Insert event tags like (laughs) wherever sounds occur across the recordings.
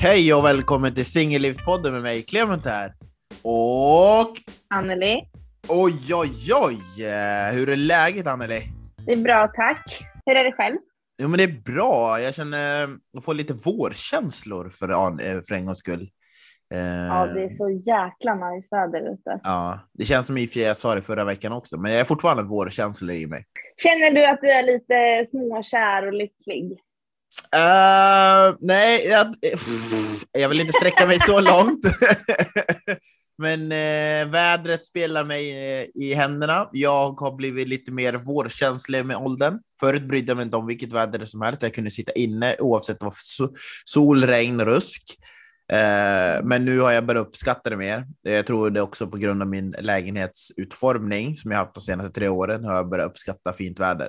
Hej och välkommen till Singellivspodden med mig, Clement här. Och Anneli. oj, oj, oj! Hur är läget Anneli? Det är bra, tack. Hur är det själv? Jo, men det är bra. Jag känner jag får lite vårkänslor för, eh, för en gångs skull. Ja, det är så jäkla nice väder ute. ja, det känns som i och för sig jag sa det förra veckan också, men jag är fortfarande vårkänslor i mig. Känner du att du är lite småkär och lycklig? Uh, nej, jag, jag vill inte sträcka mig så långt. (laughs) Men uh, vädret spelar mig uh, i händerna. Jag har blivit lite mer vårkänslig med åldern. Förut brydde jag mig inte om vilket väder som helst. Jag kunde sitta inne oavsett vad det var sol, regn, rusk. Men nu har jag börjat uppskatta det mer. Jag tror det är också på grund av min lägenhetsutformning som jag haft de senaste tre åren har jag börjat uppskatta fint väder.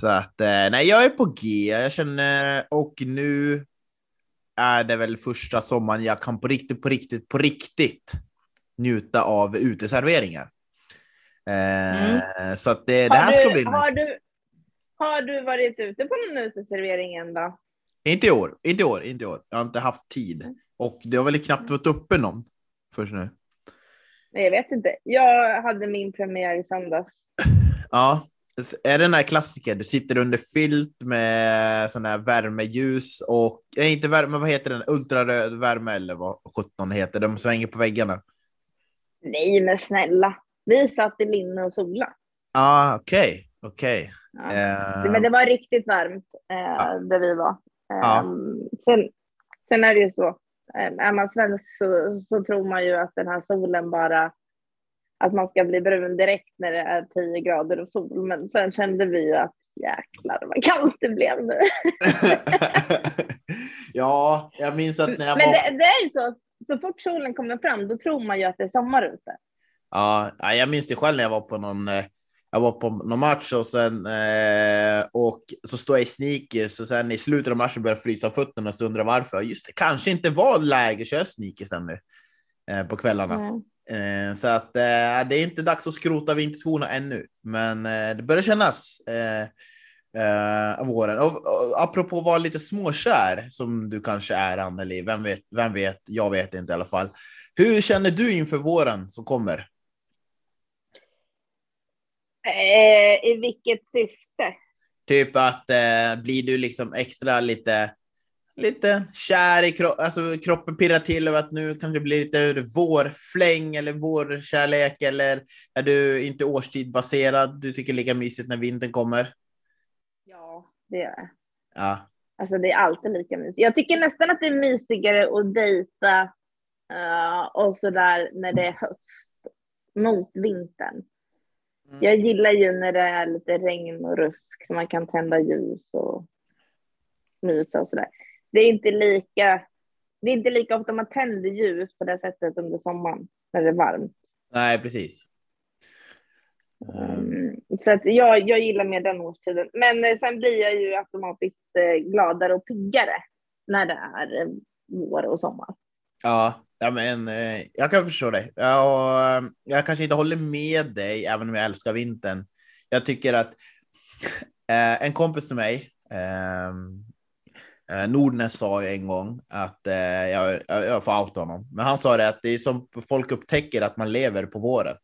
Så att eh, nej, jag är på G. Jag känner och nu är det väl första sommaren jag kan på riktigt, på riktigt, på riktigt njuta av uteserveringar. Eh, Så att det, det här ska du, bli har, du, har du varit ute på någon uteservering än då? Inte i år, inte i år, inte i år. Jag har inte haft tid och det har väl knappt varit uppe någon först nu. Nej, jag vet inte. Jag hade min premiär i söndags. Ja, är det den här klassiker? Du sitter under filt med sån här värmeljus och nej, inte värme, vad heter den? Ultraröd värme eller vad 17 heter. De svänger på väggarna. Nej, men snälla. Vi satt i linne och sola. Ah, okej, okej. Ja. Eh, Men det var riktigt varmt eh, Ja. där vi var. Ja. sen, sen är det ju så. Eh, är man svensk så, så tror man ju att den här solen bara att man ska bli brun direkt när det är 10 grader och sol. Men sen kände vi ju att jäklar vad kallt det blev nu. (laughs) ja, jag minns att när jag Men var... det, det är ju så. Så fort solen kommer fram då tror man ju att det är sommar ute. Ja, ja, jag minns det själv när jag var på någon, eh, jag var på någon match och sen eh, och så står jag i sneakers och sen i slutet av matchen börjar jag frysa fötterna och så undrar varför. Just det, kanske inte var läge att köra sneakers ännu eh, på kvällarna. Mm. Eh, så att eh, det är inte dags att skrota vinterskorna ännu, men eh, det börjar kännas. Eh, våren. Och, och apropå att vara lite småkär som du kanske är Anneli, vem vet, vem vet, jag vet inte i alla fall. Hur känner du inför våren som kommer? Eh, I vilket syfte? Typ att eh, blir du liksom extra lite, lite kär i kroppen, alltså kroppen pirrar till över att nu kan det bli lite vårfläng eller vårkärlek eller är du inte årstidbaserad? Du tycker lika mysigt när vintern kommer? Ja, det är det. Ja, Alltså det är alltid lika mysigt. Jag tycker nästan att det är mysigare att dejta uh, och sådär när det är höst mot vintern. Mm. Jag gillar ju när det är lite regn och rusk så man kan tända ljus och mysa och sådär. Det är inte lika. Det är inte lika ofta man tänder ljus på det sättet under sommaren när det är varmt. nej precis. Mm. Så att jag, jag gillar mer den årstiden. Men eh, sen blir jag ju automatiskt eh, gladare och piggare när det är eh, vår och sommar. Ja, ja men jag kan förstå dig. Ja, och, eh, jag kanske inte håller med dig, även om jag älskar vintern. Jag tycker att en kompis till mig, eh, Nordnes sa ju en gång att eh, jag, jag, får outa honom, men han sa det att det är som folk upptäcker att man lever på våren.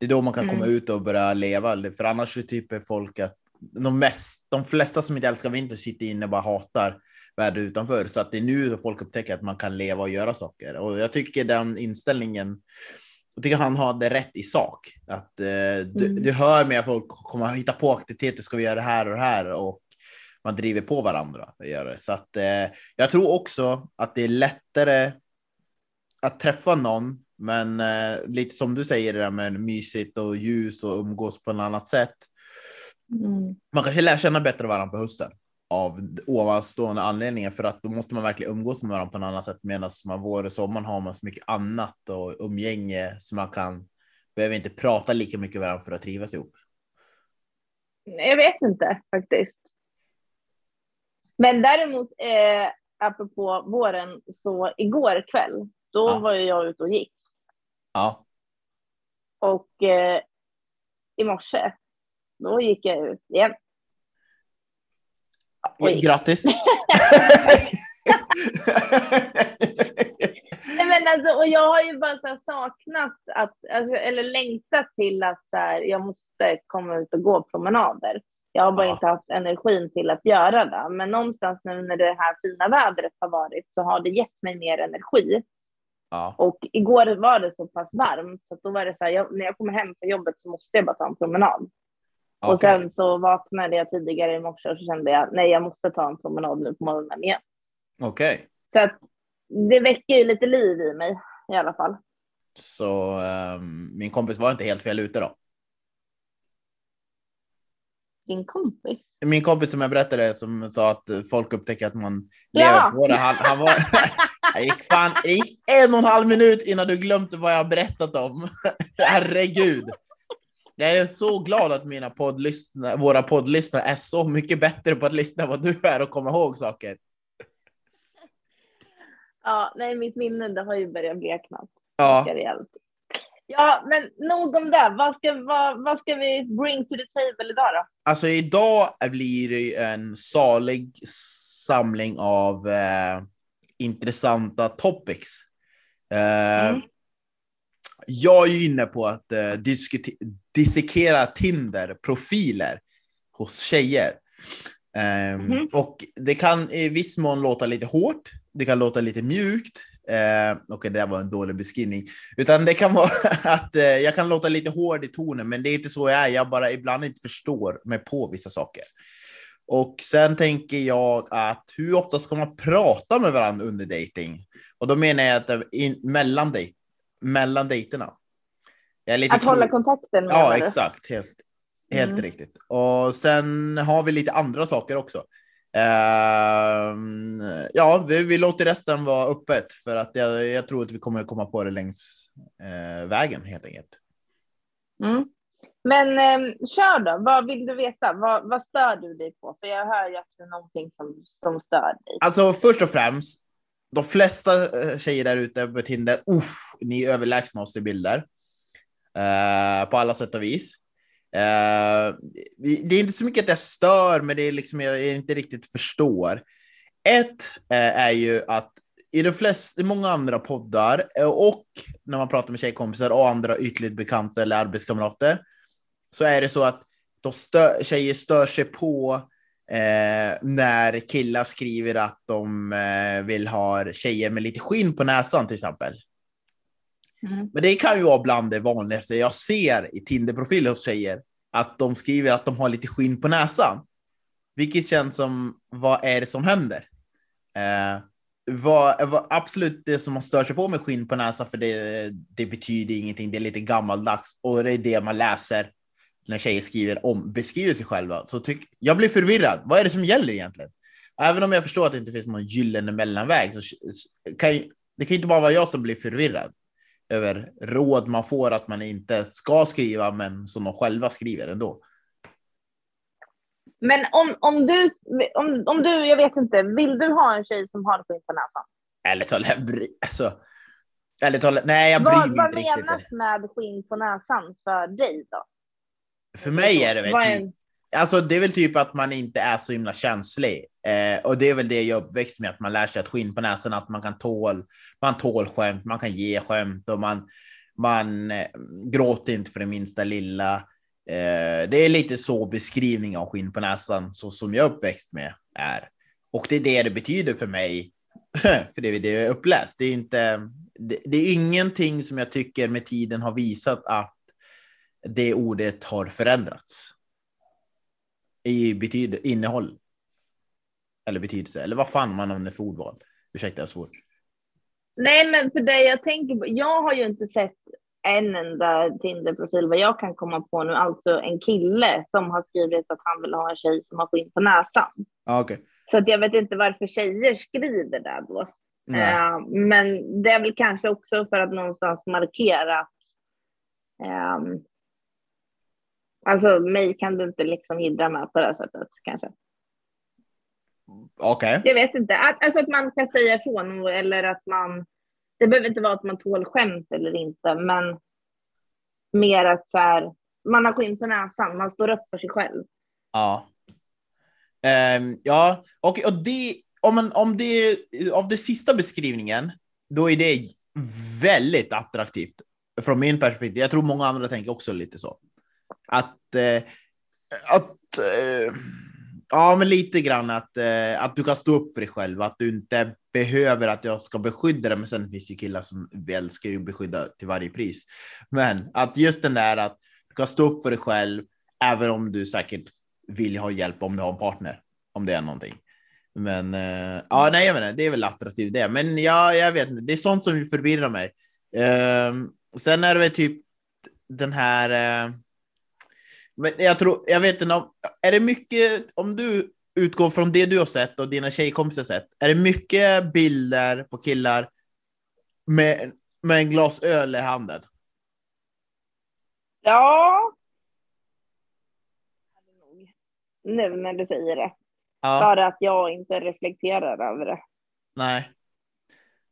Det är då man kan Mm. komma ut och börja leva, för annars är typ folk att de, mest, de flesta som inte älskar vinter sitter inne och bara hatar världen utanför. Så att det är nu folk upptäcker att man kan leva och göra saker. Och jag tycker den inställningen, jag tycker han har det rätt i sak. Att eh, du, Mm. du hör att folk kommer att hitta på aktiviteter, ska vi göra det här och det här? Och man driver på varandra. göra det. Så att eh, jag tror också att det är lättare att träffa någon, men eh, lite som du säger det där med mysigt och ljus och umgås på ett annat sätt. Mm. Man kanske lär känna bättre varandra på hösten av ovanstående anledningar för att då måste man verkligen umgås med varandra på ett annat sätt medan man vår och sommaren har man så mycket annat och umgänge så man kan behöver inte prata lika mycket med varandra för att trivas ihop. Jag vet inte faktiskt. Men däremot, eh, apropå våren, så igår kväll, då Ja. var ju jag ute och gick. Ja, Och eh, i morse, då gick jag ut igen. Oj. grattis. (laughs) Nej, men alltså, och jag har ju bara saknat att, alltså, eller längtat till att så här, jag måste komma ut och gå promenader. Jag har bara Ja. inte haft energin till att göra det. Men någonstans nu när det här fina vädret har varit så har det gett mig mer energi. ja. Och igår var det så pass varmt så då var det så här, jag, när jag kommer hem från jobbet så måste jag bara ta en promenad. Och Okej. sen så vaknade jag tidigare i morse och så kände jag nej, jag måste ta en promenad nu på morgonen igen. Okej. Så att det väcker ju lite liv i mig i alla fall. Så ehm, min kompis var inte helt fel ute då. Din kompis. Min kompis som jag berättade som sa att folk upptäcker att man Ja. lever på det. Han, han var, (laughs) jag gick fan, det gick en och en halv minut innan du glömde vad jag berättat om. (laughs) Herregud. Jag är så glad att mina poddlyssnare, våra poddlyssnare är så mycket bättre på att lyssna vad du är och komma ihåg saker. Ja, nej, mitt minne det har ju börjat blekna. Ja, rejält. Ja, men nog om det. Vad ska, vad, vad ska vi bring to the table idag då? alltså idag blir det en salig samling av eh, intressanta topics. Eh, Mm. Jag är ju inne på att eh, dissekera Tinder-profiler hos tjejer. Ehm, Mhm. Och det kan i viss mån låta lite hårt, det kan låta lite mjukt. Eh, och det där var en dålig beskrivning. Utan det kan (laughs) vara att eh, jag kan låta lite hård i tonen, men det är inte så jag är. Jag bara ibland inte förstår mig på vissa saker. Och sen tänker jag att hur ofta ska man prata med varandra under dating? Och då menar jag att in, mellan, dej, mellan dejterna. Att hålla kontakten med Ja, varandra. exakt. Helt, helt Mm. riktigt. Och sen har vi lite andra saker också. Ehm, ja, vi, vi låter resten vara öppet för att jag, jag tror att vi kommer komma på det längs eh, vägen helt enkelt. Mm. Men eh, kör då. Vad vill du veta? Vad, vad stör du dig på? För jag hör ju att det är någonting som, som stör dig. Alltså först och främst, de flesta eh, tjejer där ute på Tinder, uff, ni är överlägsna oss i bilder. Eh, på alla sätt och vis. Eh, det är inte så mycket att jag stör, men det är liksom jag inte riktigt förstår. Ett eh, är ju att i de flesta, i många andra poddar eh, och när man pratar med tjejkompisar och andra ytligt bekanta eller arbetskamrater så är det så att de stö, tjejer stör sig på eh, när killar skriver att de eh, vill ha tjejer med lite skinn på näsan till exempel. Mm. Men det kan ju vara bland det vanligaste jag ser i Tinder-profiler hos tjejer, att de skriver att de har lite skinn på näsan. Vilket känns som, vad är det som händer? Eh, vad, vad, absolut det som man stör sig på med skinn på näsan, för det, det betyder ingenting, det är lite gammaldags och det är det man läser när tjejer skriver om, beskriver sig själva. Så tyck, jag blir förvirrad. Vad är det som gäller egentligen? Även om jag förstår att det inte finns någon gyllene mellanväg, så kan det kan ju inte bara vara jag som blir förvirrad över råd man får att man inte ska skriva, men som de själva skriver ändå. Men om, om, du, om, om du, jag vet inte, vill du ha en tjej som har skinn på näsan? Ärligt talat, alltså, ärligt talat, nej jag bryr Vad, mig vad inte riktigt. menas med skinn på näsan för dig då? För mig är det väl Vad typ, alltså det är väl typ att man inte är så himla känslig. Eh, och det är väl det jag är uppväxt med, att man lär sig att skinn på näsan, att man kan tål, man tål skämt, man kan ge skämt och man, man eh, gråter inte för det minsta lilla. Eh, det är lite så beskrivning av skinn på näsan, så som jag är uppväxt med är. Och det är det det betyder för mig, (laughs) för det är det jag uppläst. Det är inte, det, det är ingenting som jag tycker med tiden har visat att det ordet har förändrats i betyd, innehåll. Eller betydelse, eller vad fan man använder för ordval. Ursäkta, jag svor. Nej, men för det jag tänker på, jag har ju inte sett en enda Tinder-profil vad jag kan komma på nu, alltså en kille som har skrivit att han vill ha en tjej som har skinn på näsan. Ah, okay. Så att jag vet inte varför tjejer skriver det då. Eh, men det är väl kanske också för att någonstans markera att ehm, Alltså mig kan du inte liksom jiddra med på det sättet kanske. Okej. Jag vet inte. Att, alltså att man kan säga ifrån eller att man. Det behöver inte vara att man tål skämt eller inte, men. Mer att så här. Man har skinn på näsan. Man står upp för sig själv. Ja. Ehm, ja, och, och det, om, man, om det av den sista beskrivningen, då är det väldigt attraktivt från min perspektiv. Jag tror många andra tänker också lite så. Att, eh, att eh, ja, men lite grann att, eh, att du kan stå upp för dig själv, att du inte behöver att jag ska beskydda dig. Men sen finns det ju killar som älskar ju beskydda till varje pris. Men att just den där att du kan stå upp för dig själv, även om du säkert vill ha hjälp om du har en partner, om det är någonting. Men eh, ja, nej, jag menar, det är väl attraktivt det. Men ja, jag vet inte, det är sånt som förvirrar mig. Eh, sen är det väl typ den här. Eh, men jag tror, jag vet inte, är det mycket om du utgår från det du har sett och dina tjejkompisar sett? Är det mycket bilder på killar med, med en glas öl i handen? Ja. Nu när du säger det. Ja. Bara att jag inte reflekterar över det. Nej.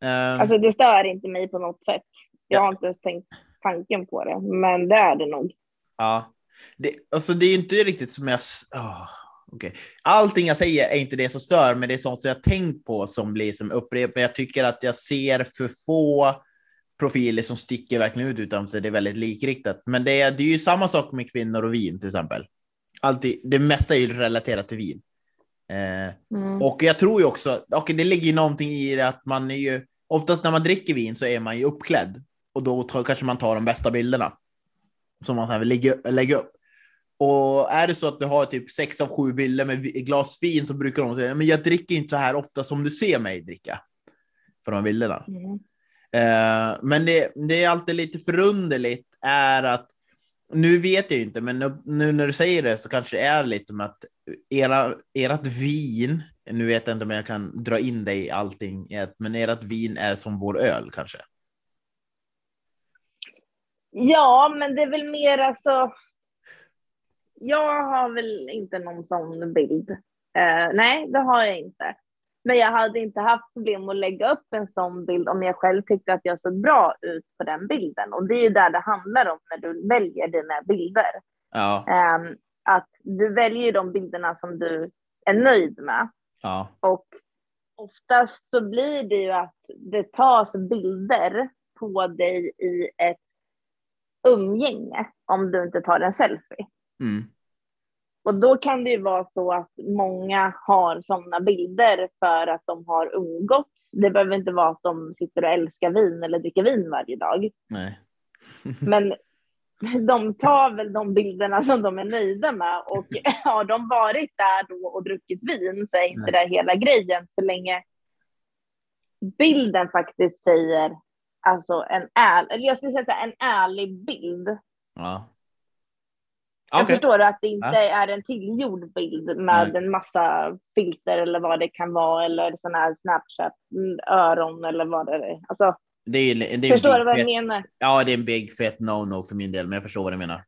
Um, alltså det stör inte mig på något sätt. Jag ja. har inte ens tänkt tanken på det, men det är det nog. Ja, det, alltså det är inte riktigt som jag... Oh, okay. Allting jag säger är inte det som stör, men det är sånt som jag tänkt på som blir som upprepar. Jag tycker att jag ser för få profiler som sticker verkligen ut utan sig. Det är väldigt likriktat. Men det är, det är ju samma sak med kvinnor och vin till exempel. Alltid, det mesta är ju relaterat till vin. Eh, mm. Och jag tror ju också, och det ligger ju någonting i det att man är ju, oftast när man dricker vin så är man ju uppklädd och då tar, kanske man tar de bästa bilderna som man vill lägga, lägga upp. Och är det så att du har typ sex av sju bilder med glas vin så brukar de säga, men jag dricker inte så här ofta som du ser mig dricka. För de bilderna. Mm. Uh, men det, det är alltid lite förunderligt är att nu vet jag inte, men nu, nu, när du säger det så kanske det är lite som att era, ert vin, nu vet jag inte om jag kan dra in dig i allting, men ert vin är som vår öl kanske? Ja, men det är väl mer alltså. Jag har väl inte någon sån bild. Uh, nej, det har jag inte. Men jag hade inte haft problem att lägga upp en sån bild om jag själv tyckte att jag såg bra ut på den bilden. Och det är ju där det handlar om när du väljer dina bilder. Ja. Um, att du väljer de bilderna som du är nöjd med. Ja. Och oftast så blir det ju att det tas bilder på dig i ett umgänge om du inte tar en selfie. Mm. Och då kan det ju vara så att många har sådana bilder för att de har umgåtts. Det behöver inte vara att de sitter och älskar vin eller dricker vin varje dag. Nej. (laughs) Men de tar väl de bilderna som de är nöjda med och (laughs) har de varit där då och druckit vin så är inte Nej. det hela grejen så länge bilden faktiskt säger alltså en ärlig, eller jag skulle säga här, en ärlig bild. Ja. Jag okay. förstår att det inte ja. är en tillgjord bild med Nej. en massa filter eller vad det kan vara eller sån här Snapchat öron eller vad det är. Alltså, det är, det är förstår du vad jag menar? Ja, det är en big fet no-no för min del, men jag förstår vad du menar.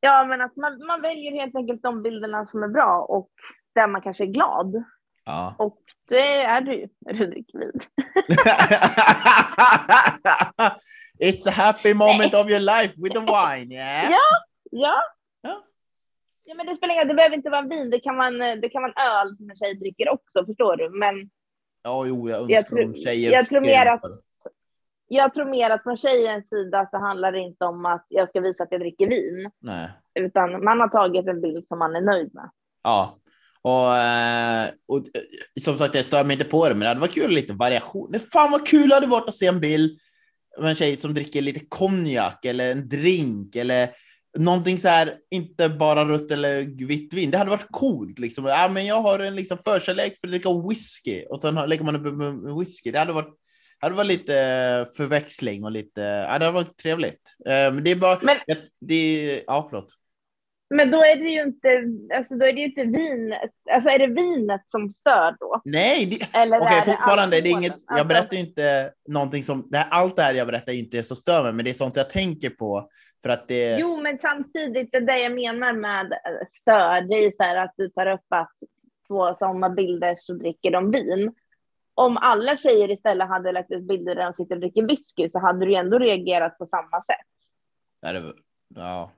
Ja, men att man, man väljer helt enkelt de bilderna som är bra och där man kanske är glad. Ja. Och det är du när du dricker vin. (laughs) It's a happy moment Nej. of your life with the wine, yeah? Ja, Ja. ja. Ja, men det spelar ingen Det behöver inte vara vin. Det kan vara det kan vara en öl som en tjej dricker också, förstår du? Men. Ja, jo, jag önskar jag tror, tjejer jag tror mer att. Jag tror mer att från tjejens sida så handlar det inte om att jag ska visa att jag dricker vin. Nej. Utan man har tagit en bild som man är nöjd med. Ja, och, eh, och eh, som sagt, jag stör mig inte på det, men det hade varit kul lite variation. Men fan vad kul det hade varit att se en bild av en tjej som dricker lite konjak eller en drink eller någonting så här, inte bara rött eller vitt vin. Det hade varit coolt liksom. Ja, men jag har en liksom förkärlek för att dricka whisky och sen lägger man upp med whisky. Det hade varit, hade varit lite förväxling och lite, ja, det hade varit trevligt. Men det är bara, men, det, ja, förlåt. Men då är det ju inte, alltså då är det ju inte vinet, alltså är det vinet som stör då? Nej, det, okej okay, fortfarande, det är inget, jag alltså- berättar inte någonting som, det här, allt det här jag berättar inte så stör mig, men det är sånt jag tänker på för att det... Jo, men samtidigt, det där jag menar med stör, det är så här att du tar upp att två sådana bilder så dricker de vin. Om alla tjejer istället hade lagt ut bilder där de sitter och dricker whisky så hade du ändå reagerat på samma sätt. Ja, det, ja.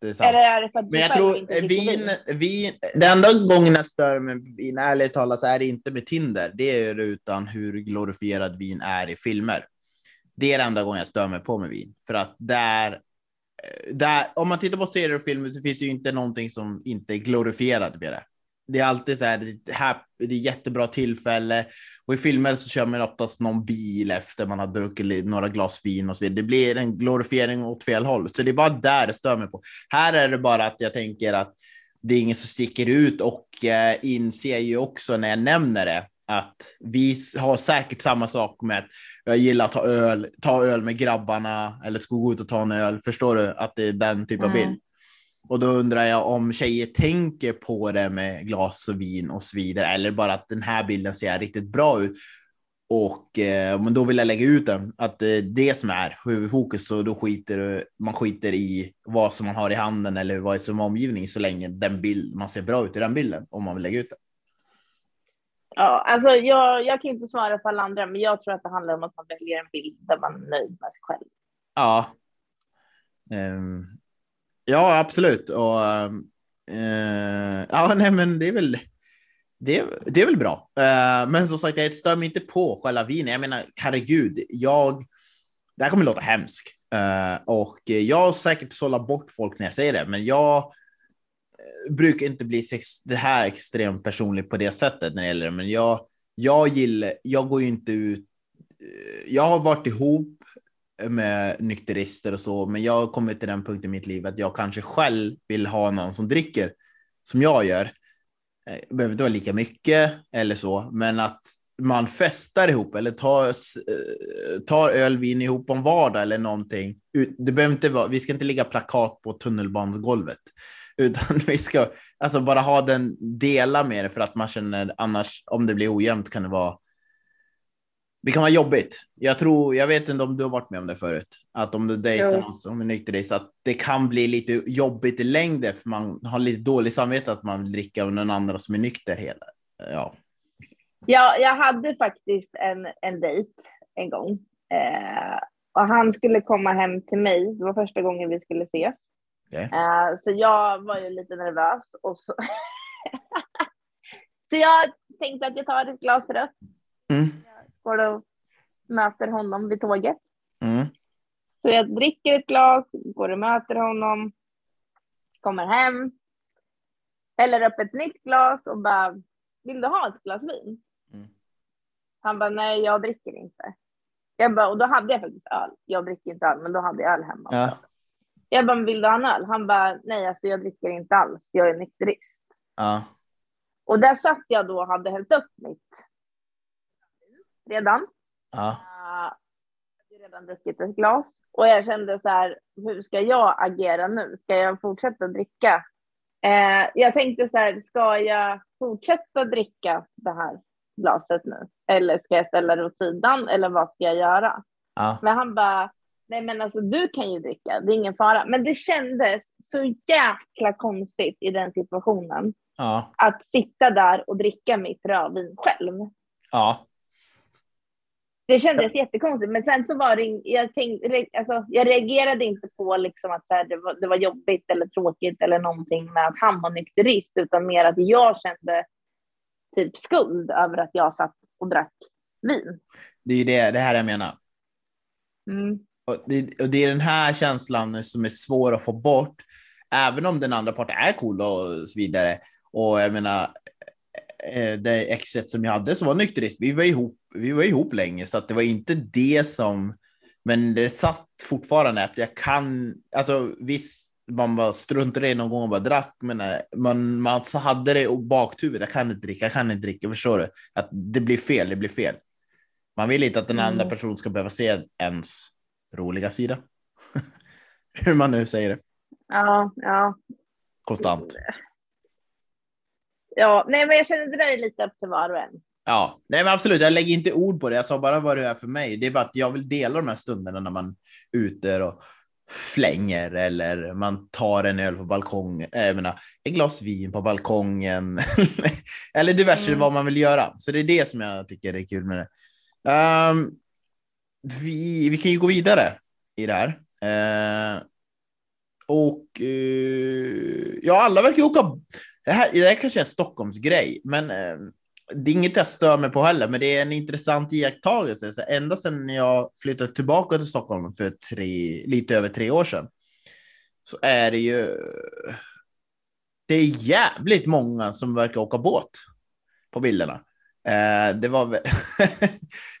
Det är sant. Eller är det för att Men jag tror vin, vin, det enda gången jag stör mig med vin, ärligt talat, så är det inte med Tinder. Det är utan hur glorifierad vin är i filmer. Det är det enda gången jag stör mig på med vin. För att där, eh, där om man tittar på serier och filmer så finns det ju inte någonting som inte är glorifierat med det. Det är alltid så här, det är, det är jättebra tillfälle och i filmer så kör man oftast någon bil efter man har druckit några glas vin och så vidare. Det blir en glorifiering åt fel håll, så det är bara där det stör mig på. Här är det bara att jag tänker att det är ingen som sticker ut och eh, inser ju också när jag nämner det att vi har säkert samma sak med att jag gillar att ta öl, ta öl med grabbarna eller ska gå ut och ta en öl. Förstår du att det är den typen av Mm. bild? Och då undrar jag om tjejer tänker på det med glas och vin och så vidare, eller bara att den här bilden ser riktigt bra ut. Och eh, men då vill jag lägga ut den, att det är det som är huvudfokus och då skiter man skiter i vad som man har i handen eller vad som är omgivning så länge den bild man ser bra ut i den bilden om man vill lägga ut den. Ja, alltså jag, jag kan inte svara för alla andra, men jag tror att det handlar om att man väljer en bild där man är nöjd med sig själv. Ja. Ehm, ja, absolut. Och, ehm, eh, ja, nej, men det är väl. Det, det är väl bra. Eh, men som sagt, jag stör mig inte på själva vinen. Jag menar, herregud, jag. Det här kommer låta hemskt Eh, och jag har säkert sållat bort folk när jag säger det, men jag eh, brukar inte bli sex, det här extremt personlig på det sättet när det gäller det. Men jag, jag gillar, jag går ju inte ut. Eh, jag har varit ihop med nykterister och så, men jag har kommit till den punkten i mitt liv att jag kanske själv vill ha någon som dricker som jag gör. Det behöver inte vara lika mycket eller så, men att man festar ihop eller tar, eh, tar öl, vin ihop om vardag eller någonting. Det behöver inte vara, vi ska inte ligga plakat på tunnelbanegolvet, (laughs) utan vi ska alltså bara ha den dela med det för att man känner annars om det blir ojämnt kan det vara det kan vara jobbigt. Jag tror, jag vet inte om du har varit med om det förut, att om du dejtar Jo. någon som är nykterist, att det kan bli lite jobbigt i längden, för man har lite dåligt samvete att man vill dricka av någon annan som är nykter hela. Ja. Ja, jag hade faktiskt en, en dejt en gång. Eh, och han skulle komma hem till mig. Det var första gången vi skulle ses. Okej. Eh, så jag var ju lite nervös. Och så... (laughs) så jag tänkte att jag tar ett glas rött. Går och möter honom vid tåget. Mm. Så jag dricker ett glas, går och möter honom. Kommer hem. Häller upp ett nytt glas och bara, vill du ha ett glas vin? Mm. Han bara, nej jag dricker inte. Jag bara, och då hade jag faktiskt öl. Jag dricker inte öl, men då hade jag öl hemma. Ja. Jag bara, "Men vill du ha en öl? Han bara, nej alltså jag dricker inte alls. Jag är nykterist. Ja. Och där satt jag då och hade hällt upp mitt redan. Ja. Uh, jag hade redan druckit ett glas. Och jag kände så här, hur ska jag agera nu? Ska jag fortsätta dricka? Eh, jag tänkte så här, ska jag fortsätta dricka det här glaset nu? Eller ska jag ställa det åt sidan? Eller vad ska jag göra? Ja. Men han bara, nej men alltså du kan ju dricka, det är ingen fara. Men det kändes så jäkla konstigt i den situationen. Ja. Att sitta där och dricka mitt rödvin själv. Ja. Det kändes jättekonstigt, men sen så var det, jag, tänkte, alltså, jag reagerade inte på liksom att här, det, var, det var jobbigt eller tråkigt eller någonting med att han var nykterist, utan mer att jag kände typ skuld över att jag satt och drack vin. Det är ju det, det här jag menar. Mm. Och det, och det är den här känslan som är svår att få bort, även om den andra parten är cool och så vidare. Och jag menar, det exet som jag hade som var nykterist, vi var ihop, vi var ihop länge, så att det var inte det som, men det satt fortfarande att jag kan, alltså visst, man bara struntade i någon gång och bara drack, men eh, man, man så hade det i bakhuvudet, jag kan inte dricka, jag kan inte dricka, förstår du? Att det blir fel, det blir fel. Man vill inte att den andra Mm. personen ska behöva se ens roliga sida. (laughs) Hur man nu säger det. Ja, ja, Konstant. Ja. Nej, men jag känner det där är lite upp till var och en. Ja, nej men absolut. Jag lägger inte ord på det. Jag sa bara vad det är för mig. Det är bara att jag vill dela de här stunderna när man är ute och flänger eller man tar en öl på balkongen. äh, Jag menar, ett glas vin på balkongen (laughs) eller diverse Mm. vad man vill göra. Så det är det som jag tycker är kul med det. Ehm, vi, vi kan ju gå vidare i det här. Eh, och eh, ja, alla verkar åka. Det här, det här kanske är en Stockholmsgrej, men eh, det är inget jag stör mig på heller, men det är en intressant iakttagelse. Så ända sedan jag flyttade tillbaka till Stockholm för tre, lite över tre år sedan så är det ju. Det är jävligt många som verkar åka båt på bilderna. Eh, det var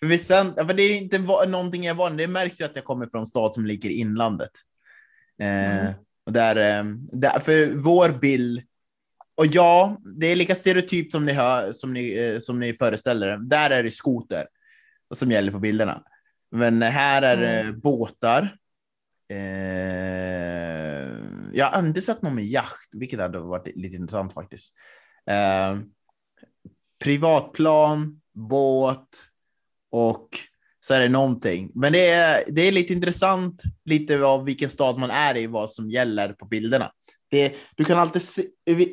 (laughs) vissa, för det är inte någonting jag var. Det märks ju att jag kommer från en stad som ligger i inlandet. Eh, mm. och där, eh, där, för vår bild och ja, det är lika stereotypt som ni, hör, som ni, eh, som ni föreställer er. Där är det skoter som gäller på bilderna. Men här är det mm. båtar. Eh, jag har inte sett någon med jakt, vilket hade varit lite intressant faktiskt. Eh, privatplan, båt och så är det någonting. Men det är, det är lite intressant lite av vilken stad man är i, vad som gäller på bilderna. Det, du kan alltid se,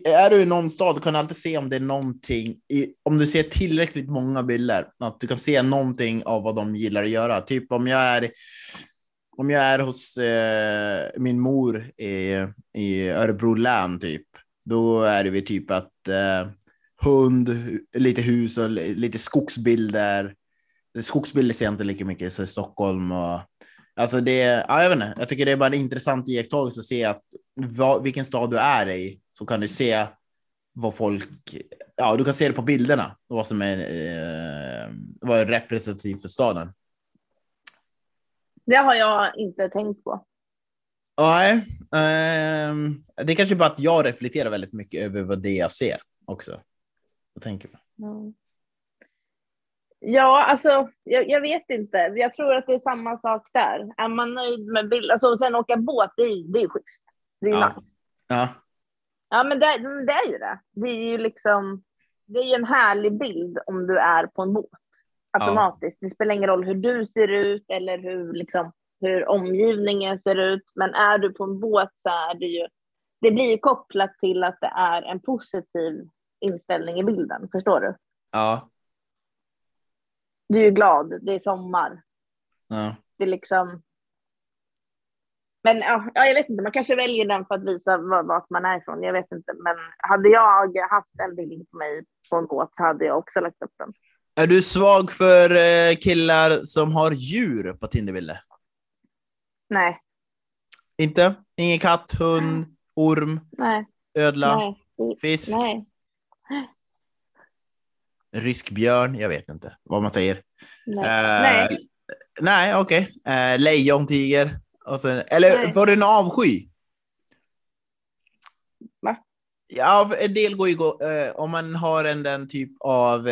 är du i någon stad kan du alltid se om det är någonting, i, om du ser tillräckligt många bilder, att du kan se någonting av vad de gillar att göra. Typ om jag är, om jag är hos eh, min mor i, i Örebro län, typ, då är det typ att eh, hund, lite hus och lite skogsbilder. Skogsbilder ser jag inte lika mycket i Stockholm och Alltså det, ja, jag vet inte, jag tycker det är bara en intressant iakttagelse att se att vad, vilken stad du är i så kan du se vad folk, ja du kan se det på bilderna vad som är, eh, vad är representativt för staden. Det har jag inte tänkt på. Nej, eh, det är kanske bara att jag reflekterar väldigt mycket över vad det jag ser också. Jag tänker på. Mm. Ja, alltså jag, jag, vet inte. Jag tror att det är samma sak där. Är man nöjd med bild, alltså sen åka båt, det är, det är schysst. Det är ja. nice. Ja. Ja, men det, det är ju det. Det är ju liksom, det är en härlig bild om du är på en båt automatiskt. Ja. Det spelar ingen roll hur du ser ut eller hur liksom hur omgivningen ser ut. Men är du på en båt så är det ju, det blir ju kopplat till att det är en positiv inställning i bilden. Förstår du? Ja du är glad, det är sommar. Ja. Det är liksom. Men ja, jag vet inte, man kanske väljer den för att visa vart man är ifrån. Jag vet inte, men hade jag haft en bild på mig på en båt hade jag också lagt upp den. Är du svag för eh, killar som har djur på Tinderbilder? Nej. Inte? Ingen katt, hund, orm, Nej. ödla, Nej. fisk? Nej rysk björn, jag vet inte vad man säger. Nej, uh, nej. nej okej. Okay. Uh, lejon, tiger. Och sen, eller nej. var det en avsky? Va? Ja, en del går ju, uh, om man har en den typ av,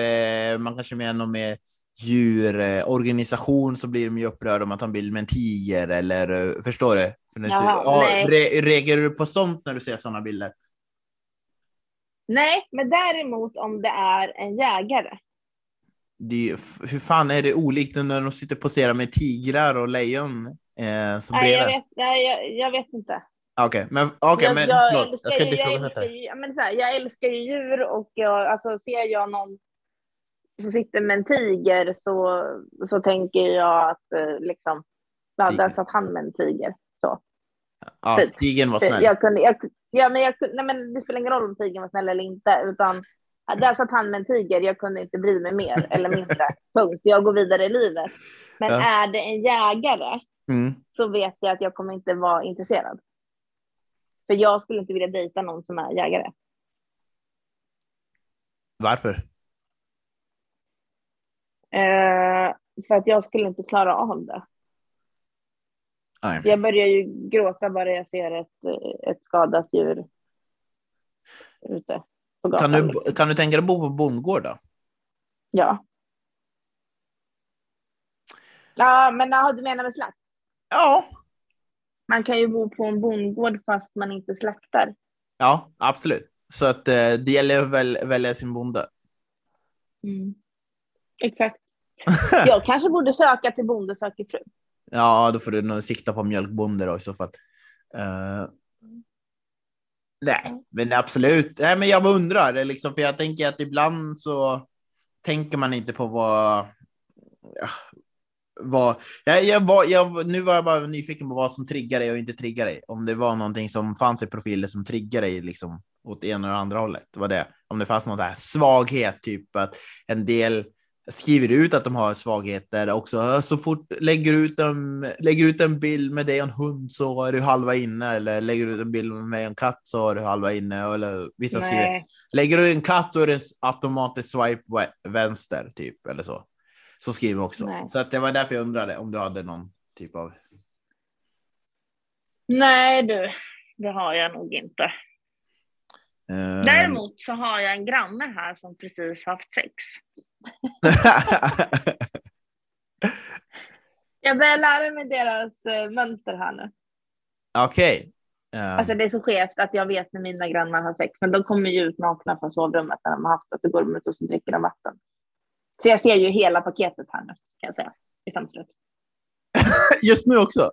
man kanske menar med djurorganisation så blir de ju upprörda om man tar en bild med en tiger eller förstår du? Jaha, ja, re reagerar du på sånt när du ser sådana bilder? Nej, men däremot om det är en jägare. Det, hur fan är det olikt när de sitter och poserar med tigrar och lejon? Eh, som nej, jag vet, nej, jag, jag vet inte. Okej, okay, men, okay, jag, men jag, förlåt, jag ska ifrågasätta. Jag, men så här, jag älskar ju djur och jag, alltså, ser jag någon som sitter med en tiger så, så tänker jag att eh, liksom, ja, där satt han med en tiger. Så. Ja, typ. tigern var snäll. Jag kunde, jag, Ja, men, jag, nej, men det spelar ingen roll om tigern var snäll eller inte, utan där satt han med en tiger. Jag kunde inte bry mig mer eller mindre. (laughs) Punkt. Jag går vidare i livet. Men ja. är det en jägare mm. så vet jag att jag kommer inte vara intresserad. För jag skulle inte vilja dejta någon som är jägare. Varför? Uh, för att jag skulle inte klara av det. Nej. Jag börjar ju gråta bara jag ser ett, ett skadat djur ute på gatan. Kan du, kan du tänka dig att bo på bondgård då? Ja. Ja, men ja, du menar med slakt? Ja. Man kan ju bo på en bondgård fast man inte slaktar. Ja, absolut. Så att eh, det gäller att väl, välja sin bonde. Mm. Exakt. Jag kanske borde söka till Bonde söker fru. Ja, då får du nog sikta på mjölkbonde då i så fall. Uh, nej, men absolut. Nej, men jag undrar, liksom, för jag tänker att ibland så tänker man inte på vad, vad, jag, jag var, jag, nu var jag bara nyfiken på vad som triggar dig och inte triggar dig. Om det var någonting som fanns i profiler som triggar dig liksom åt ena eller andra hållet. Var det om det fanns någon där svaghet, typ att en del skriver ut att de har svagheter också. Så fort lägger ut en, lägger ut en bild med dig och en hund så är du halva inne eller lägger du ut en bild med mig och en katt så är du halva inne. Eller vissa Nej. skriver lägger du en katt så är det automatiskt swipe vänster typ eller så. Så skriver också. Nej. Så att det var därför jag undrade om du hade någon typ av. Nej du, det har jag nog inte. Eh, Däremot så har jag en granne här som precis haft sex. (laughs) Jag börjar lära mig deras eh, mönster här nu. Okej. Eh, Alltså det är så skevt att jag vet när mina grannar har sex, men de kommer ju ut nakna från sovrummet när de har haft det, så går de ut och så dricker de vatten. Så jag ser ju hela paketet här nu, kan jag säga, i fönstret. (laughs) Just nu också.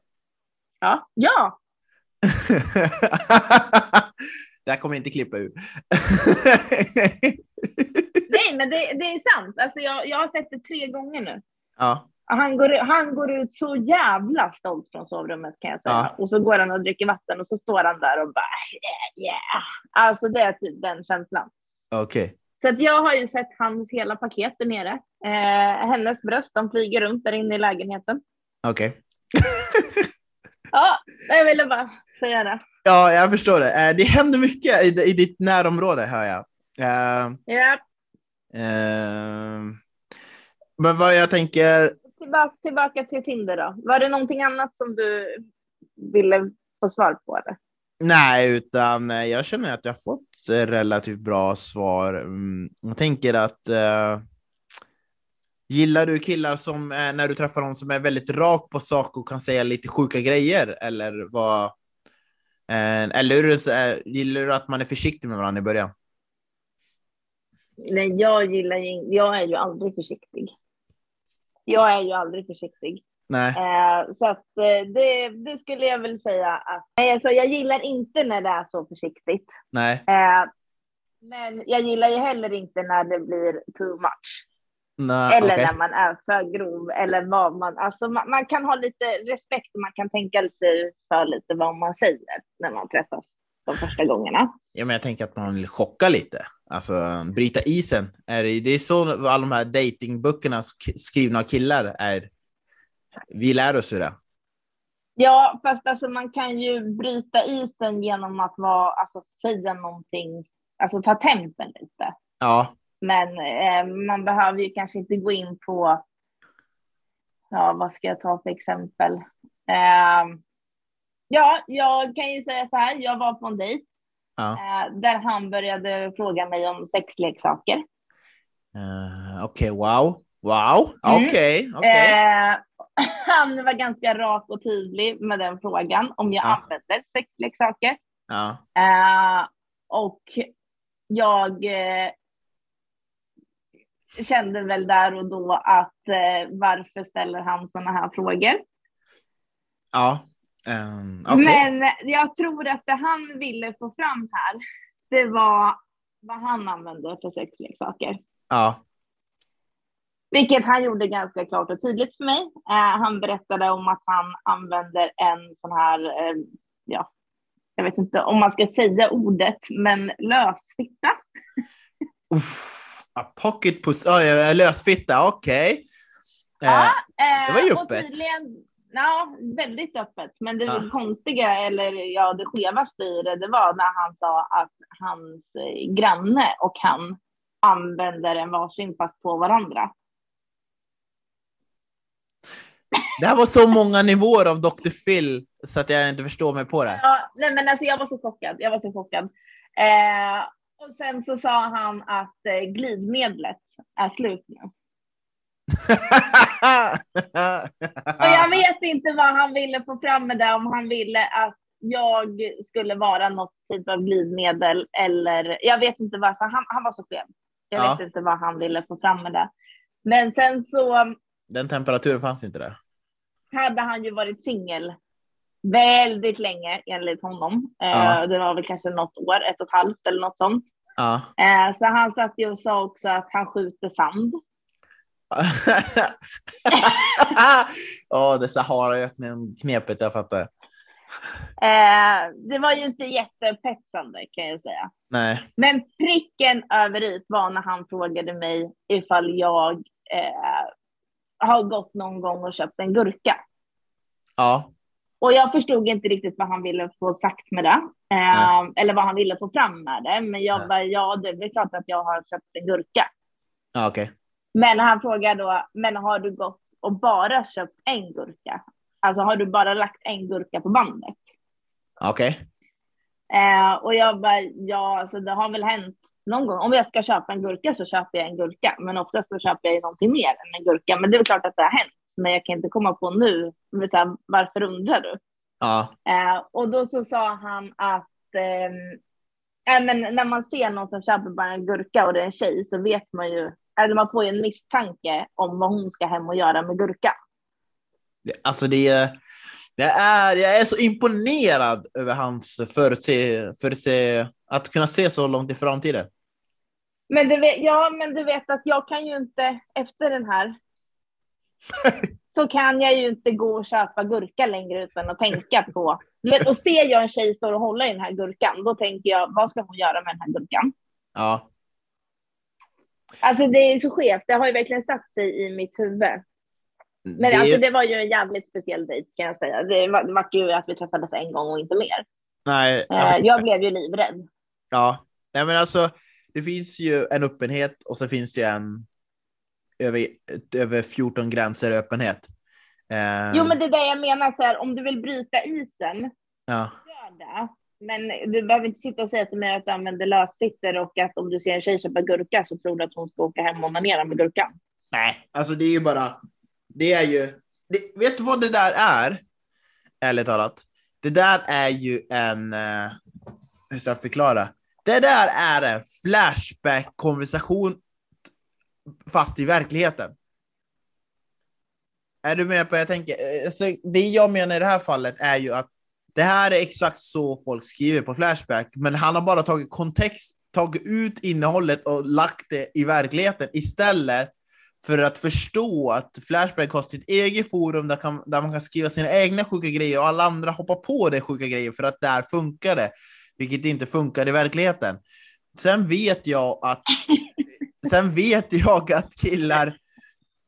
Ja, ja, (laughs) det här kommer jag inte klippa ur. Nej, men det, det är sant. Alltså jag, jag har sett det tre gånger nu. ja. Han går, han går ut så jävla stolt från sovrummet kan jag säga. Ja. Och så går han och dricker vatten och så står han där och bara yeah, yeah. Alltså det är typ den känslan. Okej. Så att jag har ju sett hans hela paket där nere. Eh, hennes bröst, de flyger runt där inne i lägenheten. Okej. (laughs) Ja, jag ville bara säga det. Ja, jag förstår det. Eh, Det händer mycket i, i ditt närområde, hör jag. Eh, Ja, eh, men vad jag tänker, tillbaka, tillbaka till Tinder då. Var det någonting annat som du ville få svar på? Eller? nej, utan eh, jag känner att jag har fått eh, relativt bra svar. Mm, Jag tänker att eh, gillar du killar som, eh, när du träffar någon som är väldigt rak på sak och kan säga lite sjuka grejer, eller vad? Eh, eller gillar du att man är försiktig med varandra i början? Nej, jag gillar ju, jag är ju aldrig försiktig. Jag är ju aldrig försiktig. Nej. Eh, så att eh, det, det skulle jag väl säga att, nej, alltså jag gillar inte när det är så försiktigt. Nej. Eh, men jag gillar ju heller inte när det blir too much. Nej, Eller okej. när man är för grov eller vad man, alltså man, man kan ha lite respekt och man kan tänka sig för lite vad man säger när man träffas de första gångerna. Ja, men jag tänker att man vill chocka lite. Alltså bryta isen. Är det, det är så alla de här datingböckerna sk- skrivna av killar är. Vi lär oss ju det. Ja, fast alltså man kan ju bryta isen genom att vara, alltså säga någonting, alltså ta tempen lite. Ja, Men eh, man behöver ju kanske inte gå in på, ja vad ska jag ta för exempel? Eh, ja, jag kan ju säga så här, jag var på en dejt ja. eh, där han började fråga mig om sexleksaker. Uh, Okej, wow. Wow, Mm. okej. okej. Eh, (laughs) han var ganska rak och tydlig med den frågan om jag Ja. använder sexleksaker. Ja. Eh, och jag eh, kände väl där och då att eh, varför ställer han sådana här frågor? Ja. Um. Men jag tror att det han ville få fram här, det var vad han använde för sexleksaker. Ja. Vilket han gjorde ganska klart och tydligt för mig. Eh, han berättade om att han använder en sån här, eh, ja, jag vet inte om man ska säga ordet, men lösfitta. Uff. A pocket puss. Oh, ja, lösfitta, okej. Ja, Eh, eh, det var ju och öppet. tydligen- Ja, väldigt öppet. Men det Ja. konstiga, eller ja, det skevaste i det, det var när han sa att hans eh, granne och han använder en varsin fast på varandra. det här var så många nivåer av Dr. Phil så att jag inte förstår mig på det. Ja, nej men alltså jag var så chockad. Jag var så chockad. Eh, och sen så sa han att eh, glidmedlet är slut nu. (laughs) Och jag vet inte vad han ville få fram med det, om han ville att jag skulle vara något typ av glidmedel eller jag vet inte varför. Han, han var så skev. Jag Ja. vet inte vad han ville få fram med det. Men sen så Den temperaturen fanns inte där. hade han ju varit singel väldigt länge enligt honom. Ja. Eh, det var väl kanske något år, ett och ett halvt eller något sånt. Ja. Eh, så han satt ju och sa också att han skjuter sand. (laughs) Ja, det Saharaöknen-knepet, jag fattar. Eh, det var ju inte jättepetsande kan jag säga. Nej. Men pricken över i var när han frågade mig ifall jag eh, har gått någon gång och köpt en gurka. Ja. Och jag förstod inte riktigt vad han ville få sagt med det. Eh, eller vad han ville få fram med det. Men jag Nej. bara, ja det är klart att jag har köpt en gurka. Ja, okej. Men han frågar då, men har du gått och bara köpt en gurka? Alltså har du bara lagt en gurka på bandet? Okej. Eh, och jag bara, ja, alltså det har väl hänt någon gång. Om jag ska köpa en gurka så köper jag en gurka, men oftast så köper jag ju någonting mer än en gurka. Men det är väl klart att det har hänt, men jag kan inte komma på nu. Här, varför undrar du? Ja. Eh, och då så sa han att eh, men när man ser någon som köper bara en gurka och det är en tjej så vet man ju, eller man får ju en misstanke om vad hon ska hem och göra med gurka. Alltså det är, det är, jag är så imponerad över hans förutse, förutse, att kunna se så långt i framtiden. Men du vet, ja, men du vet att jag kan ju inte efter den här. (laughs) så kan jag ju inte gå och köpa gurka längre utan att tänka på. Du vet, och ser jag en tjej stå och hålla i den här gurkan, då tänker jag, vad ska hon göra med den här gurkan? Ja. Alltså det är så skevt, det har ju verkligen satt sig i mitt huvud. Men det, alltså det var ju en jävligt speciell dejt kan jag säga. Det var, det var ju att vi träffades en gång och inte mer. nej, Eh, jag blev ju livrädd. ja. nej, men alltså det finns ju en öppenhet och så finns det ju en över, över 14 gränser öppenhet. Eh, Jo, men det är det jag menar, så här, om du vill bryta isen, ja. gör det. Men du behöver inte sitta och säga till mig att du använder lösfittor och att om du ser en tjej köpa gurka så tror du att hon ska åka hem och onanera med gurkan. Nej, alltså det är ju bara, det är ju, det, vet du vad det där är? Ärligt talat. Det där är ju en, uh, hur ska jag förklara? Det där är en flashback-konversation fast i verkligheten. Är du med på vad jag tänker? Alltså, det jag menar i det här fallet är ju att det här är exakt så folk skriver på Flashback, men han har bara tagit kontext, tagit ut innehållet och lagt det i verkligheten istället för att förstå att Flashback har sitt eget forum där, kan, där man kan skriva sina egna sjuka grejer och alla andra hoppar på det sjuka grejer för att där funkar det, vilket inte funkar i verkligheten. Sen vet jag att (laughs) sen vet jag att killar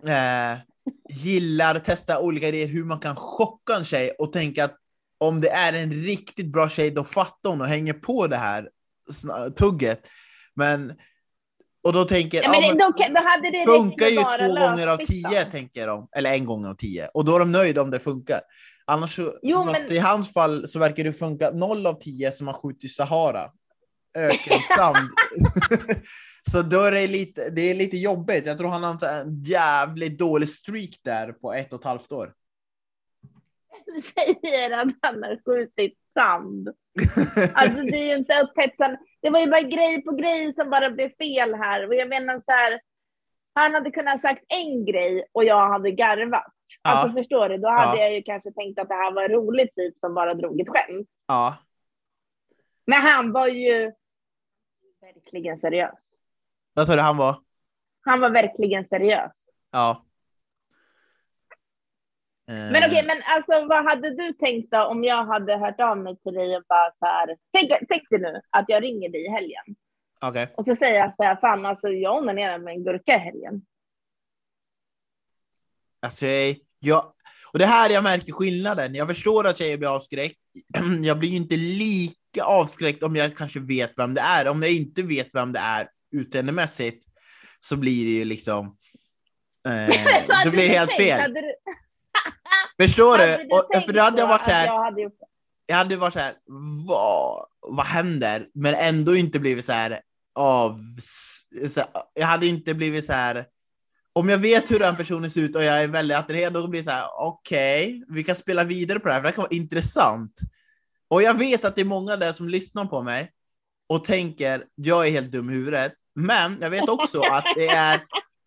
eh, gillar att testa olika idéer hur man kan chocka en tjej och tänka att om det är en riktigt bra tjej, då fattar hon och hänger på det här tugget. Men och då tänker Ja, men men det, då, då hade det funkar ju två gånger av tio, tänker de. Eller en gång av tio. Och då är de nöjda om det funkar. Annars så, Jo, men- i hans fall så verkar det funka noll av tio som har skjutit Sahara. Ökensand. (laughs) så då är det lite, det är lite jobbigt. Jag tror han har en jävligt dålig streak där på ett och ett halvt år. (laughs) säger att han har skjutit sand. (laughs) Alltså det är ju inte upphetsande. Det var ju bara grej på grej som bara blev fel här. Och jag menar så här, han hade kunnat sagt en grej och jag hade garvat. Ja. Alltså förstår du, då hade Ja. jag ju kanske tänkt att det här var en rolig typ som bara drog ett skämt. Ja. Men han var ju verkligen seriös. Vad sa du han var? Han var verkligen seriös. Ja. Eh, Men okej, men alltså vad hade du tänkt då om jag hade hört av mig till dig och bara så här. Tänk, tänk dig nu att jag ringer dig i helgen Okej. och så säger jag så här, fan alltså jag onanerar med en gurka i helgen. Alltså, jag, och det här jag märker skillnaden. Jag förstår att tjejer blir avskräckt. (clears throat) Jag blir inte lika avskräckt om jag kanske vet vem det är. Om jag inte vet vem det är utseendemässigt så blir det ju liksom... Eh, (laughs) det blir helt fel. Hade du, Förstår hade du? du Och, för då hade jag varit så att här, Jag hade gjort jag hade varit så här, vad, vad händer? Men ändå inte blivit så här av... Så här, jag hade inte blivit så här... Om jag vet hur den personen ser ut och jag är väldigt attraherad, då blir det så här, okej, vi kan spela vidare på det här, för det här kan vara intressant. Och jag vet att det är många där som lyssnar på mig och tänker, jag är helt dum i huvudet. Men jag vet också att det är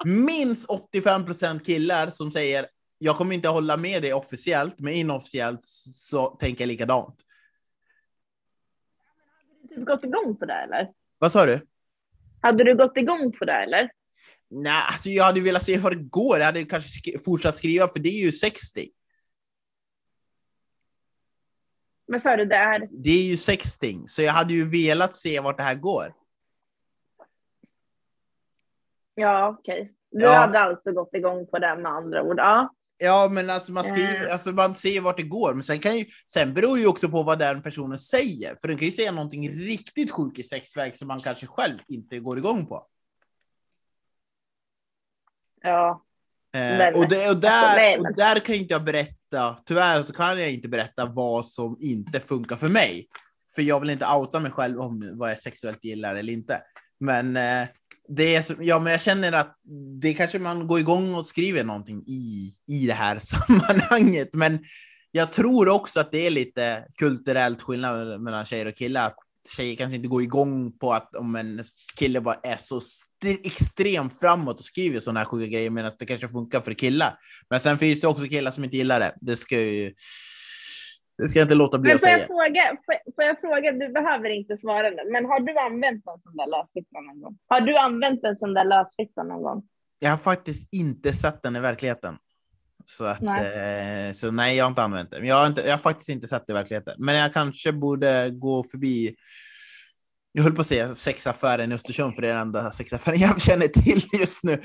minst 85 procent killar som säger, jag kommer inte hålla med dig officiellt, men inofficiellt så tänker jag likadant. Hade du gått igång på det eller? Vad sa du? Hade du gått igång på det eller? Nej, alltså jag hade velat se hur det går. Jag hade kanske sk fortsatt skriva, för det är ju 60. Men sa du, det är? Det är ju sexting, så jag hade ju velat se vart det här går. Ja, okej. Okay. Du Ja. hade alltså gått igång på det med andra ord. Ja. Ja, men alltså man, skriver, Eh. alltså man ser vart det går, men sen, kan ju, sen beror ju också på vad den personen säger. För den kan ju säga någonting riktigt sjukt i sexväg som man kanske själv inte går igång på. Ja. Eh, och, det, och, alltså, där, och där kan inte jag berätta, tyvärr så kan jag inte berätta vad som inte funkar för mig. För jag vill inte outa mig själv om vad jag sexuellt gillar eller inte. Men eh, det är så, ja, men jag känner att det kanske man går igång och skriver någonting i, i det här (laughs) sammanhanget. Men jag tror också att det är lite kulturellt skillnad mellan tjejer och killar. Att tjejer kanske inte går igång på att om en kille bara är så extremt framåt och skriver sådana här sjuka grejer medan det kanske funkar för killar. Men sen finns det också killar som inte gillar det. Det ska ju... Det ska jag inte låta bli Men att får jag, säga. fråga, får, får jag fråga, du behöver inte svara nu, men har du använt en sån där lösfitta någon gång? Har du använt en sån där lösfitta någon gång? Jag har faktiskt inte sett den i verkligheten. Så, att, Nej. Eh, så nej, jag har inte använt den. Jag har, inte, jag har faktiskt inte sett det i verkligheten. Men jag kanske borde gå förbi. Jag höll på att säga sexaffären i Östersund, för det är den enda sexaffären jag känner till just nu.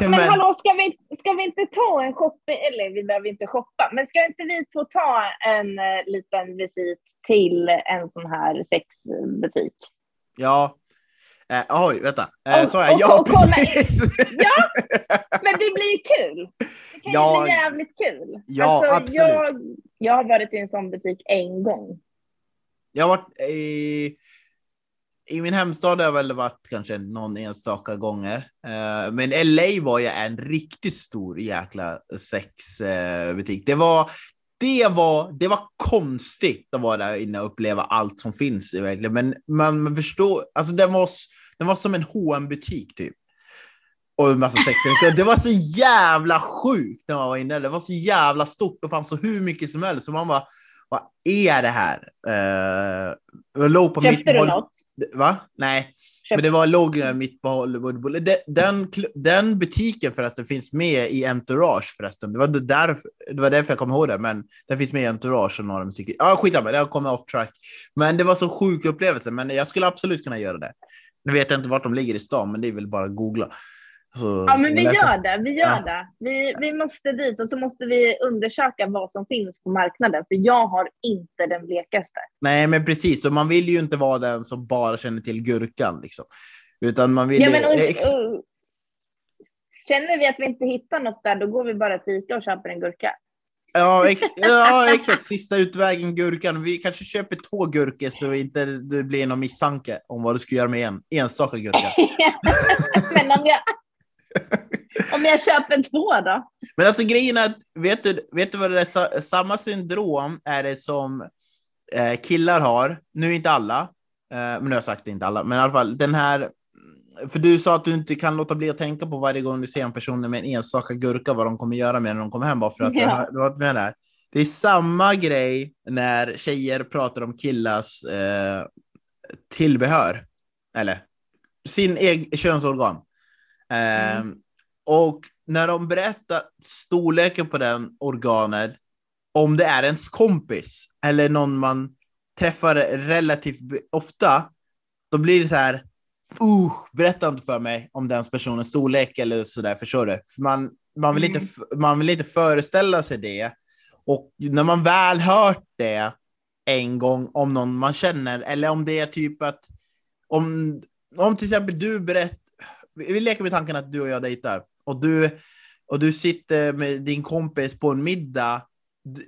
Men, men hallå, ska vi, ska vi inte ta en shopping, eller vi behöver inte shoppa, men ska inte vi få ta en eh, liten visit till en sån här sexbutik? ja. Eh, oj, vänta. Eh, Och- så jag, och- ja, och precis. Ja, (laughs) men det blir ju kul. Det kan Ja. ju bli jävligt kul. Ja, absolut. Jag, jag har varit i en sån butik en gång. Jag har varit i, i min hemstad har jag väl varit kanske någon enstaka gånger. Eh, men LA var ju en riktigt stor jäkla sexbutik. Det var, det var, det var konstigt att vara där inne och uppleva allt som finns verkligen. Men man, man förstår, alltså den var, den var som en hm butik typ. Och en massa sexleksaker. Det var så jävla sjukt när man var inne. Det var så jävla stort och fanns så hur mycket som helst. Så man bara, vad är det här? Uh, det låg på Köpte mitt du något? Va? Nej, men det var låg mitt på Hollywood Boulevard. Den, den, butiken förresten finns med i Entourage förresten. Det var, där, det var därför jag kom ihåg det, men den finns med i Entourage och några musik. Ja, skitsamma, det har kommit off track. Men det var så sjuk upplevelse, men jag skulle absolut kunna göra det. Nu vet jag inte vart de ligger i stan, men det är väl bara att googla. Så, Ja, men vi läsa. gör det. Vi gör Ja. det. Vi, vi måste dit och så måste vi undersöka vad som finns på marknaden, för jag har inte den blekaste. Nej, men precis. Och man vill ju inte vara den som bara känner till gurkan, liksom. Utan man vill... Ja, men, och, och, känner vi att vi inte hittar något där, då går vi bara till Ica och köper en gurka. Ja, ex ja, exakt. Sista utvägen, gurkan. Vi kanske köper två gurkor så inte det blir någon misstanke om vad du ska göra med en enstaka gurka. (laughs) men om jag, om jag köper två då? Men alltså grejen är att, vet du, vet du vad det är? Sa- Samma syndrom är det som eh, killar har. Nu inte alla, eh, men nu har jag sagt det inte alla, men i alla fall den här. För du sa att du inte kan låta bli att tänka på varje gång du ser en person med en enstaka gurka vad de kommer göra med när de kommer hem bara för att Ja. du har varit med där. Det är samma grej när tjejer pratar om killars eh, tillbehör. Eller sin egen könsorgan. Mm. Och när de berättar storleken på den organet, om det är ens kompis eller någon man träffar relativt ofta, då blir det så här, uh, berätta inte för mig om den personens storlek eller så där, förstår du? För man, man, vill Mm. inte, man vill inte föreställa sig det. Och när man väl hört det en gång om någon man känner, eller om det är typ att om, om till exempel du berättar, vi vi leker med tanken att du och jag dejtar och du, och du sitter med din kompis på en middag.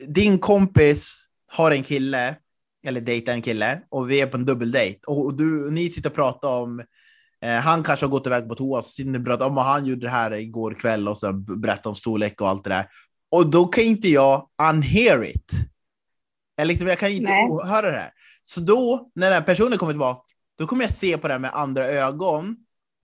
Din kompis har en kille, eller dejtar en kille, och vi är på en dubbeldejt. Och, och du, ni sitter och pratar om, eh, han kanske har gått iväg på toa, så sitter ni och pratar om att han gjorde det här igår kväll och så berättar om storlek och allt det där. Och då kan inte jag unhear it. Jag, liksom, jag kan inte höra det här. Så då, när den här personen kommer tillbaka, då kommer jag se på det här med andra ögon.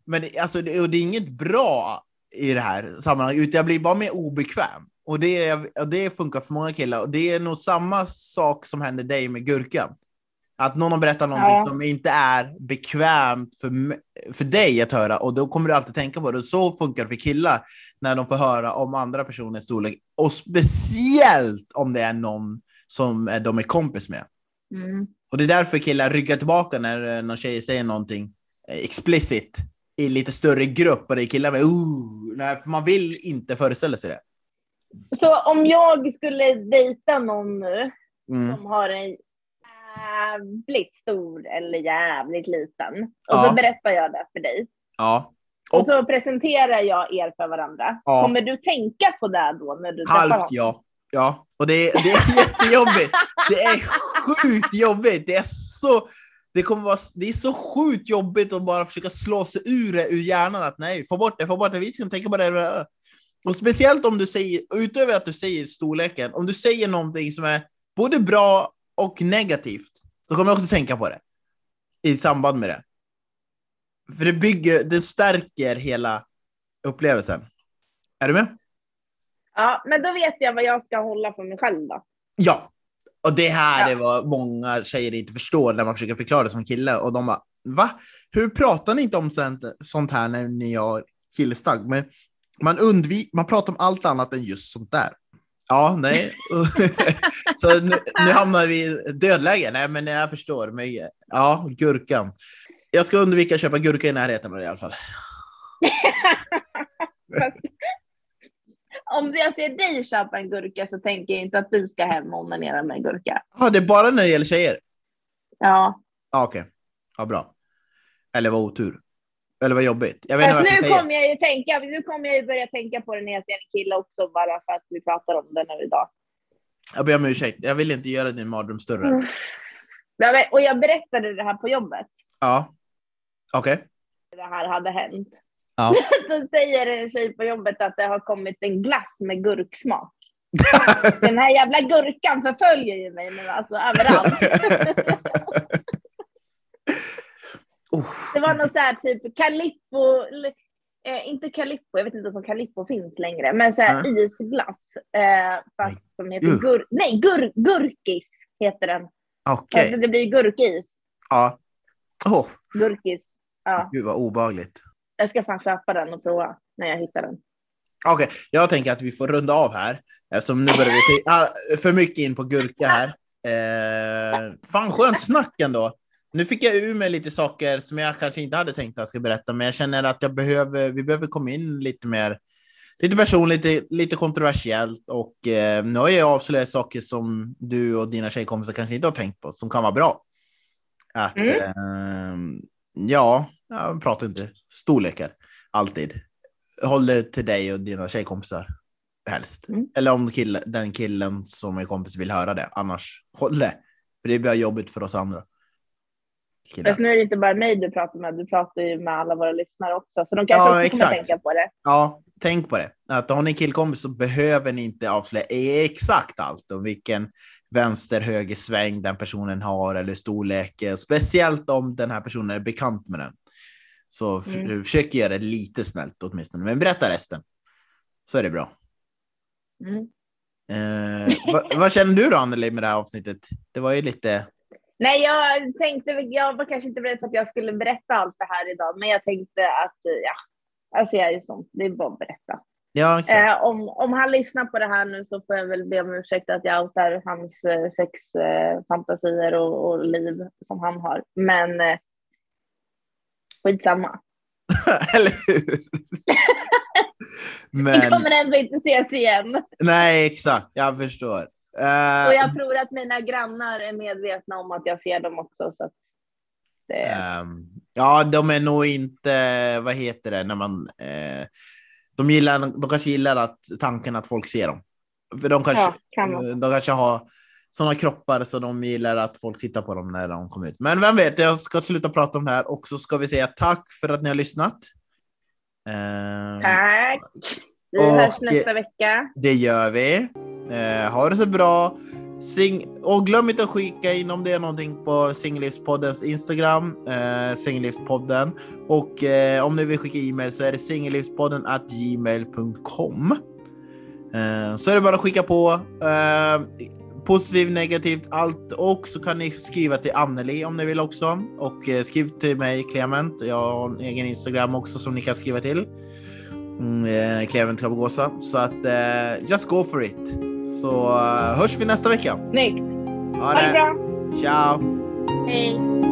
Men det, alltså, det, och det är inget bra i det här sammanhanget, utan jag blir bara mer obekväm. Och det, och det funkar för många killar. Och det är nog samma sak som händer dig med gurkan. Att någon har berättat någonting Ja. som inte är bekvämt för, för dig att höra och då kommer du alltid tänka på det. Och så funkar det för killar när de får höra om andra personers storlek. Och speciellt om det är någon som de är kompis med. Mm. Och det är därför killar ryggar tillbaka när eh, någon tjej säger någonting eh, explicit i lite större grupp och det är killar med ooh, nej, man vill inte föreställa sig det. Så om jag skulle dejta någon nu Mm. som har en jävligt stor eller jävligt liten. Och Ja. så berättar jag det för dig. Ja. Och, Och- så presenterar jag er för varandra. Ja. Kommer du tänka på det då när du Halvt honom? ja. Ja, och det, är- det är jättejobbigt. Det är sjukt jobbigt. Det är så, det kommer vara, det är så sjukt jobbigt att bara försöka slå sig ur det ur hjärnan att nej, få bort det, få bort det, vi ska tänka på det. Och speciellt om du säger, utöver att du säger storleken, om du säger någonting som är både bra och negativt, så kommer jag också tänka på det i samband med det. För det bygger, det stärker hela upplevelsen. Är du med? Ja, men då vet jag vad jag ska hålla för mig själv då. Ja, och det här Ja. är vad många tjejer inte förstår när man försöker förklara det som kille. Och de bara, va? Hur pratar ni inte om sånt, här när ni har killstagg? Men man undviker, man pratar om allt annat än just sånt där. Ja, nej. (laughs) Så nu, nu hamnar vi i dödläge. Nej, men jag förstår. Men, ja, gurkan. Jag ska undvika att köpa gurka i närheten i alla fall. (laughs) (laughs) Om jag ser dig köpa en gurka så tänker jag inte att du ska hem och onanera med en gurka. Ja, det är bara när det gäller tjejer? Ja, Ja, okej. Ja, bra. Eller vad otur. Eller vad jobbigt. Jag vet inte vad jag nu säga. kommer jag ju tänka, nu kommer jag ju börja tänka på det när jag ser en kille också bara för att vi pratar om det nu idag. Jag ber om ursäkt. Jag vill inte göra din mardröm större. Mm. Och jag berättade det här på jobbet. Ja. Okej. Det här hade hänt. Ja. (laughs) Då säger en tjej på jobbet att det har kommit en glass med gurksmak. (laughs) Den här jävla gurkan förföljer ju mig nu alltså överallt. (laughs) oh, Det var något så här typ Calippo, eh, inte Calippo, jag vet inte om Calippo finns längre, men så här Nej. isglass. Eh, fast som heter gur, nej, gur, gurkis heter den. Okej. Alltså det blir gurkis. Ja. Åh, Gurkis. Ja, gud vad obehagligt. Jag ska fan köpa den och prova när jag hittar den. Okej, jag tänker att vi får runda av här. Eftersom nu börjar vi ah, för mycket in på gurka här. Eh, fan skönt snack ändå. Nu fick jag ur mig lite saker som jag kanske inte hade tänkt att jag skulle berätta, men jag känner att jag behöver, vi behöver komma in lite mer, lite personligt, lite, lite kontroversiellt och eh, nu har jag avslöjat saker som du och dina tjejkompisar kanske inte har tänkt på, som kan vara bra. Att, Mm. eh, ja, jag pratar inte storlekar alltid. Håll det till dig och dina tjejkompisar helst. Mm. Eller om kille, den killen som är kompis vill höra det, annars håll det. För det blir jobbigt för oss andra. Killar. Fast nu är det inte bara mig du pratar med, du pratar ju med alla våra lyssnare också. Så de kanske Ja, också kommer exakt. tänka på det. Ja, tänk på det. Att har ni en killkompis så behöver ni inte avslöja exakt allt om vilken vänster höger sväng den personen har eller storlek. Speciellt om den här personen är bekant med den. Så Mm. försök göra det lite snällt åtminstone, men berätta resten. Så är det bra. Mm. Eh, vad, vad känner du då Anneli med det här avsnittet? Det var ju lite... Nej, jag tänkte, jag var kanske inte beredd på att jag skulle berätta allt det här idag, men jag tänkte att, ja, alltså jag är ju sån, det är bara att berätta. Ja. Eh, om, om han lyssnar på det här nu så får jag väl be om ursäkt att jag outar hans eh, sexfantasier eh, fantasier och, och liv som han har. Men eh, skitsamma. (laughs) Eller hur? (laughs) Vi men kommer ändå inte ses igen. nej, exakt. Jag förstår. Eh, Och jag tror att mina grannar är medvetna om att jag ser dem också. Så det, Ehm, ja, de är nog inte, vad heter det, när man... Eh, de, gillar, de kanske gillar att, tanken att folk ser dem. För de kanske, Ja, kan de kanske har sådana kroppar så de gillar att folk tittar på dem när de kommer ut. Men vem vet, jag ska sluta prata om det här och så ska vi säga tack för att ni har lyssnat. Ehm, tack. Vi Och- hörs nästa vecka. Det gör vi. Eh, ha det så bra. Sing och glöm inte att skicka in om det är någonting på Singellivspoddens Instagram, eh, Singellivspodden. Och eh, om ni vill skicka e-mail så är det singellivspodden at gmail.com. Eh, så är det bara att skicka på. Eh, positivt, negativt, allt. Och så kan ni skriva till Anneli om ni vill också. Och eh, skriv till mig, Clement. Jag har en egen Instagram också som ni kan skriva till. Mm, eh, Clement Kabogosa. Så att eh, just go for it. Så hörs vi nästa vecka. Snyggt. Ha Ha det det. bra. Ciao. Hej.